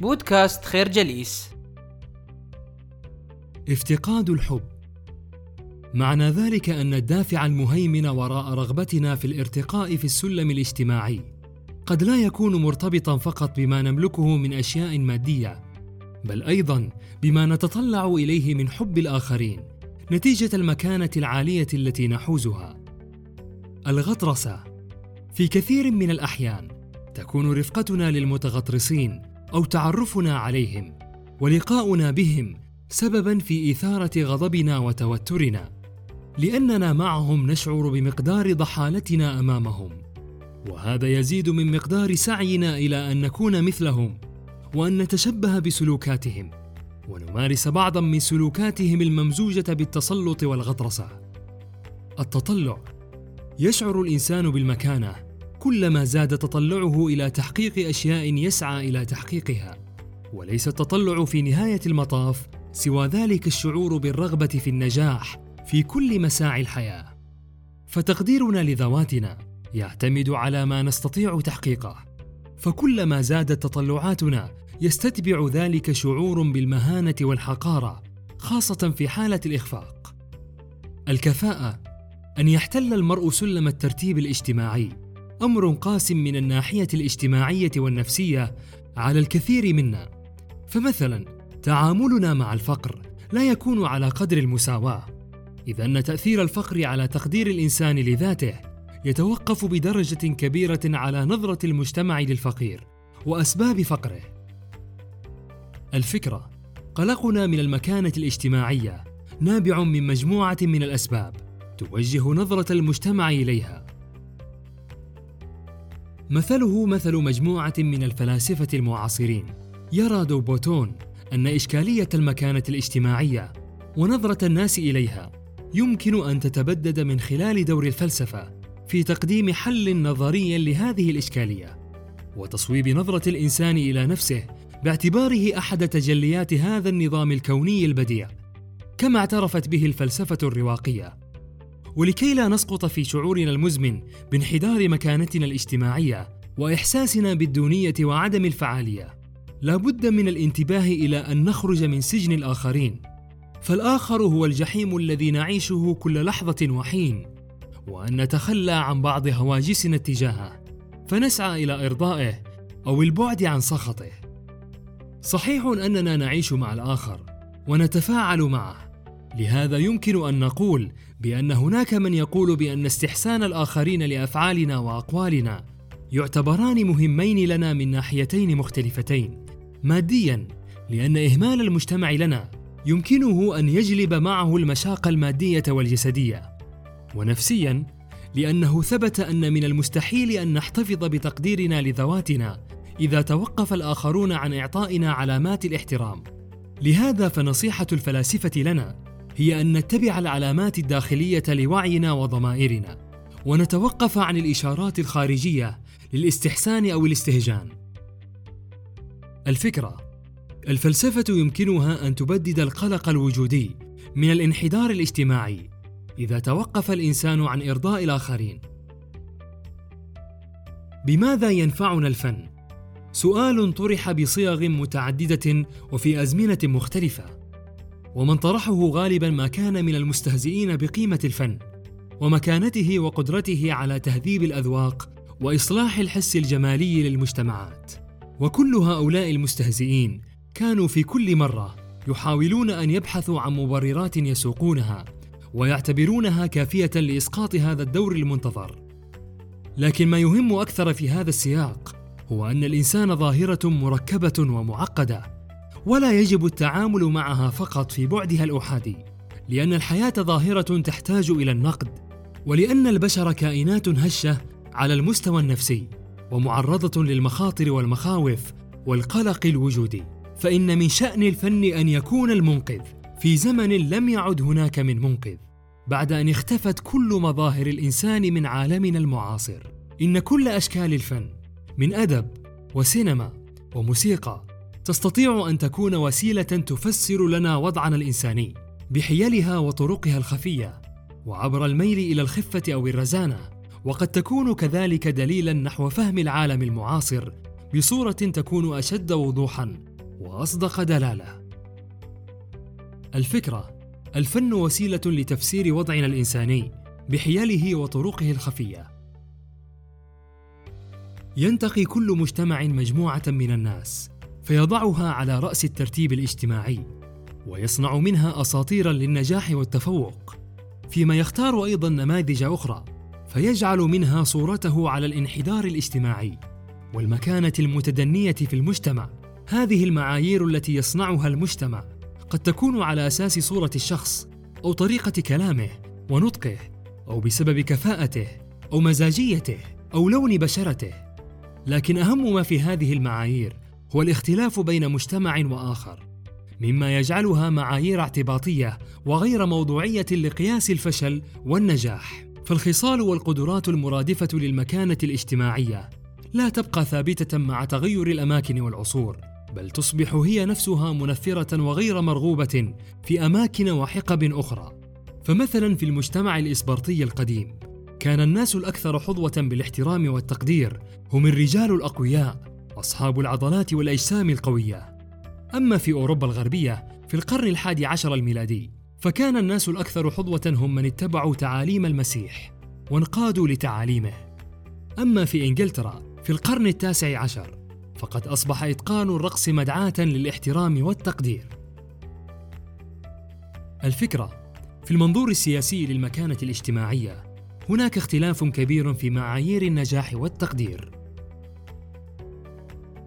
بودكاست خير جليس. افتقاد الحب. معنى ذلك أن الدافع المهيمن وراء رغبتنا في الارتقاء في السلم الاجتماعي قد لا يكون مرتبطا فقط بما نملكه من أشياء مادية بل أيضا بما نتطلع إليه من حب الآخرين نتيجة المكانة العالية التي نحوزها. الغطرسة. في كثير من الأحيان تكون رفقتنا للمتغطرسين أو تعرفنا عليهم ولقاؤنا بهم سببا في إثارة غضبنا وتوترنا لأننا معهم نشعر بمقدار ضحالتنا أمامهم. وهذا يزيد من مقدار سعينا إلى أن نكون مثلهم وأن نتشبه بسلوكاتهم ونمارس بعضا من سلوكاتهم الممزوجة بالتسلط والغطرسة. التطلع يشعر الإنسان بالمكانة كلما زاد تطلعه إلى تحقيق أشياء يسعى إلى تحقيقها. وليس التطلع في نهاية المطاف سوى ذلك الشعور بالرغبة في النجاح في كل مساعي الحياة. فتقديرنا لذواتنا يعتمد على ما نستطيع تحقيقه. فكلما زادت تطلعاتنا يستتبع ذلك شعور بالمهانة والحقارة خاصة في حالة الإخفاق. الكفاءة أن يحتل المرء سلم الترتيب الاجتماعي. أمر قاس من الناحية الاجتماعية والنفسية على الكثير منا. فمثلا تعاملنا مع الفقر لا يكون على قدر المساواة. اذ أن تأثير الفقر على تقدير الإنسان لذاته يتوقف بدرجة كبيرة على نظرة المجتمع للفقير وأسباب فقره. الفكرة قلقنا من المكانة الاجتماعية نابع من مجموعة من الأسباب توجه نظرة المجتمع إليها. مثله مثل مجموعة من الفلاسفة المعاصرين. يرى دوبوتون أن إشكالية المكانة الاجتماعية ونظرة الناس إليها يمكن أن تتبدد من خلال دور الفلسفة في تقديم حل نظري لهذه الإشكالية وتصويب نظرة الإنسان إلى نفسه باعتباره أحد تجليات هذا النظام الكوني البديع كما اعترفت به الفلسفة الرواقية. ولكي لا نسقط في شعورنا المزمن بانحدار مكانتنا الاجتماعية وإحساسنا بالدونية وعدم الفعالية. لا بد من الانتباه إلى أن نخرج من سجن الآخرين. فالآخر هو الجحيم الذي نعيشه كل لحظة وحين وأن نتخلى عن بعض هواجسنا اتجاهه فنسعى إلى إرضائه أو البعد عن سخطه. صحيح أننا نعيش مع الآخر ونتفاعل معه لهذا يمكن أن نقول بأن هناك من يقول بأن استحسان الآخرين لأفعالنا وأقوالنا يعتبران مهمين لنا من ناحيتين مختلفتين. ماديا لأن إهمال المجتمع لنا يمكنه أن يجلب معه المشاق المادية والجسدية. ونفسيا لأنه ثبت أن من المستحيل أن نحتفظ بتقديرنا لذواتنا إذا توقف الآخرون عن إعطائنا علامات الاحترام. لهذا فنصيحة الفلاسفة لنا هي أن نتبع العلامات الداخلية لوعينا وضمائرنا ونتوقف عن الإشارات الخارجية للاستحسان أو الاستهجان. الفكرة الفلسفة يمكنها أن تبدد القلق الوجودي من الانحدار الاجتماعي إذا توقف الإنسان عن إرضاء الآخرين. بماذا ينفعنا الفن؟ سؤال طرح بصيغ متعددة وفي أزمنة مختلفة. ومن طرحه غالبا ما كان من المستهزئين بقيمة الفن ومكانته وقدرته على تهذيب الأذواق وإصلاح الحس الجمالي للمجتمعات. وكل هؤلاء المستهزئين كانوا في كل مرة يحاولون أن يبحثوا عن مبررات يسوقونها ويعتبرونها كافية لإسقاط هذا الدور المنتظر. لكن ما يهم أكثر في هذا السياق هو أن الإنسان ظاهرة مركبة ومعقدة ولا يجب التعامل معها فقط في بعدها الأحادي لأن الحياة ظاهرة تحتاج إلى النقد ولأن البشر كائنات هشة على المستوى النفسي ومعرضة للمخاطر والمخاوف والقلق الوجودي. فإن من شأن الفن أن يكون المنقذ في زمن لم يعد هناك من منقذ. بعد أن اختفت كل مظاهر الإنسان من عالمنا المعاصر. إن كل أشكال الفن من أدب وسينما وموسيقى تستطيع أن تكون وسيلة تفسر لنا وضعنا الإنساني بحيلها وطرقها الخفية وعبر الميل إلى الخفة أو الرزانة وقد تكون كذلك دليلا نحو فهم العالم المعاصر بصورة تكون أشد وضوحا وأصدق دلالة. الفكرة: الفن وسيلة لتفسير وضعنا الإنساني بحياله وطرقه الخفية. ينتقي كل مجتمع مجموعة من الناس فيضعها على رأس الترتيب الاجتماعي ويصنع منها أساطيرا للنجاح والتفوق فيما يختار أيضا نماذج أخرى فيجعل منها صورته على الانحدار الاجتماعي والمكانة المتدنية في المجتمع. هذه المعايير التي يصنعها المجتمع قد تكون على أساس صورة الشخص أو طريقة كلامه ونطقه أو بسبب كفاءته أو مزاجيته أو لون بشرته. لكن أهم ما في هذه المعايير هو الاختلاف بين مجتمع وآخر مما يجعلها معايير اعتباطية وغير موضوعية لقياس الفشل والنجاح. فالخصال والقدرات المرادفة للمكانة الاجتماعية لا تبقى ثابتة مع تغير الأماكن والعصور بل تصبح هي نفسها منفرة وغير مرغوبة في أماكن وحقب أخرى. فمثلا في المجتمع الإسبرطي القديم كان الناس الأكثر حظوة بالاحترام والتقدير هم الرجال الأقوياء أصحاب العضلات والأجسام القوية. أما في أوروبا الغربية في القرن الحادي عشر الميلادي فكان الناس الأكثر حظوة هم من اتبعوا تعاليم المسيح وانقادوا لتعاليمه. أما في إنجلترا في القرن التاسع عشر فقد أصبح إتقان الرقص مدعاة للاحترام والتقدير. الفكرة في المنظور السياسي للمكانة الاجتماعية هناك اختلاف كبير في معايير النجاح والتقدير.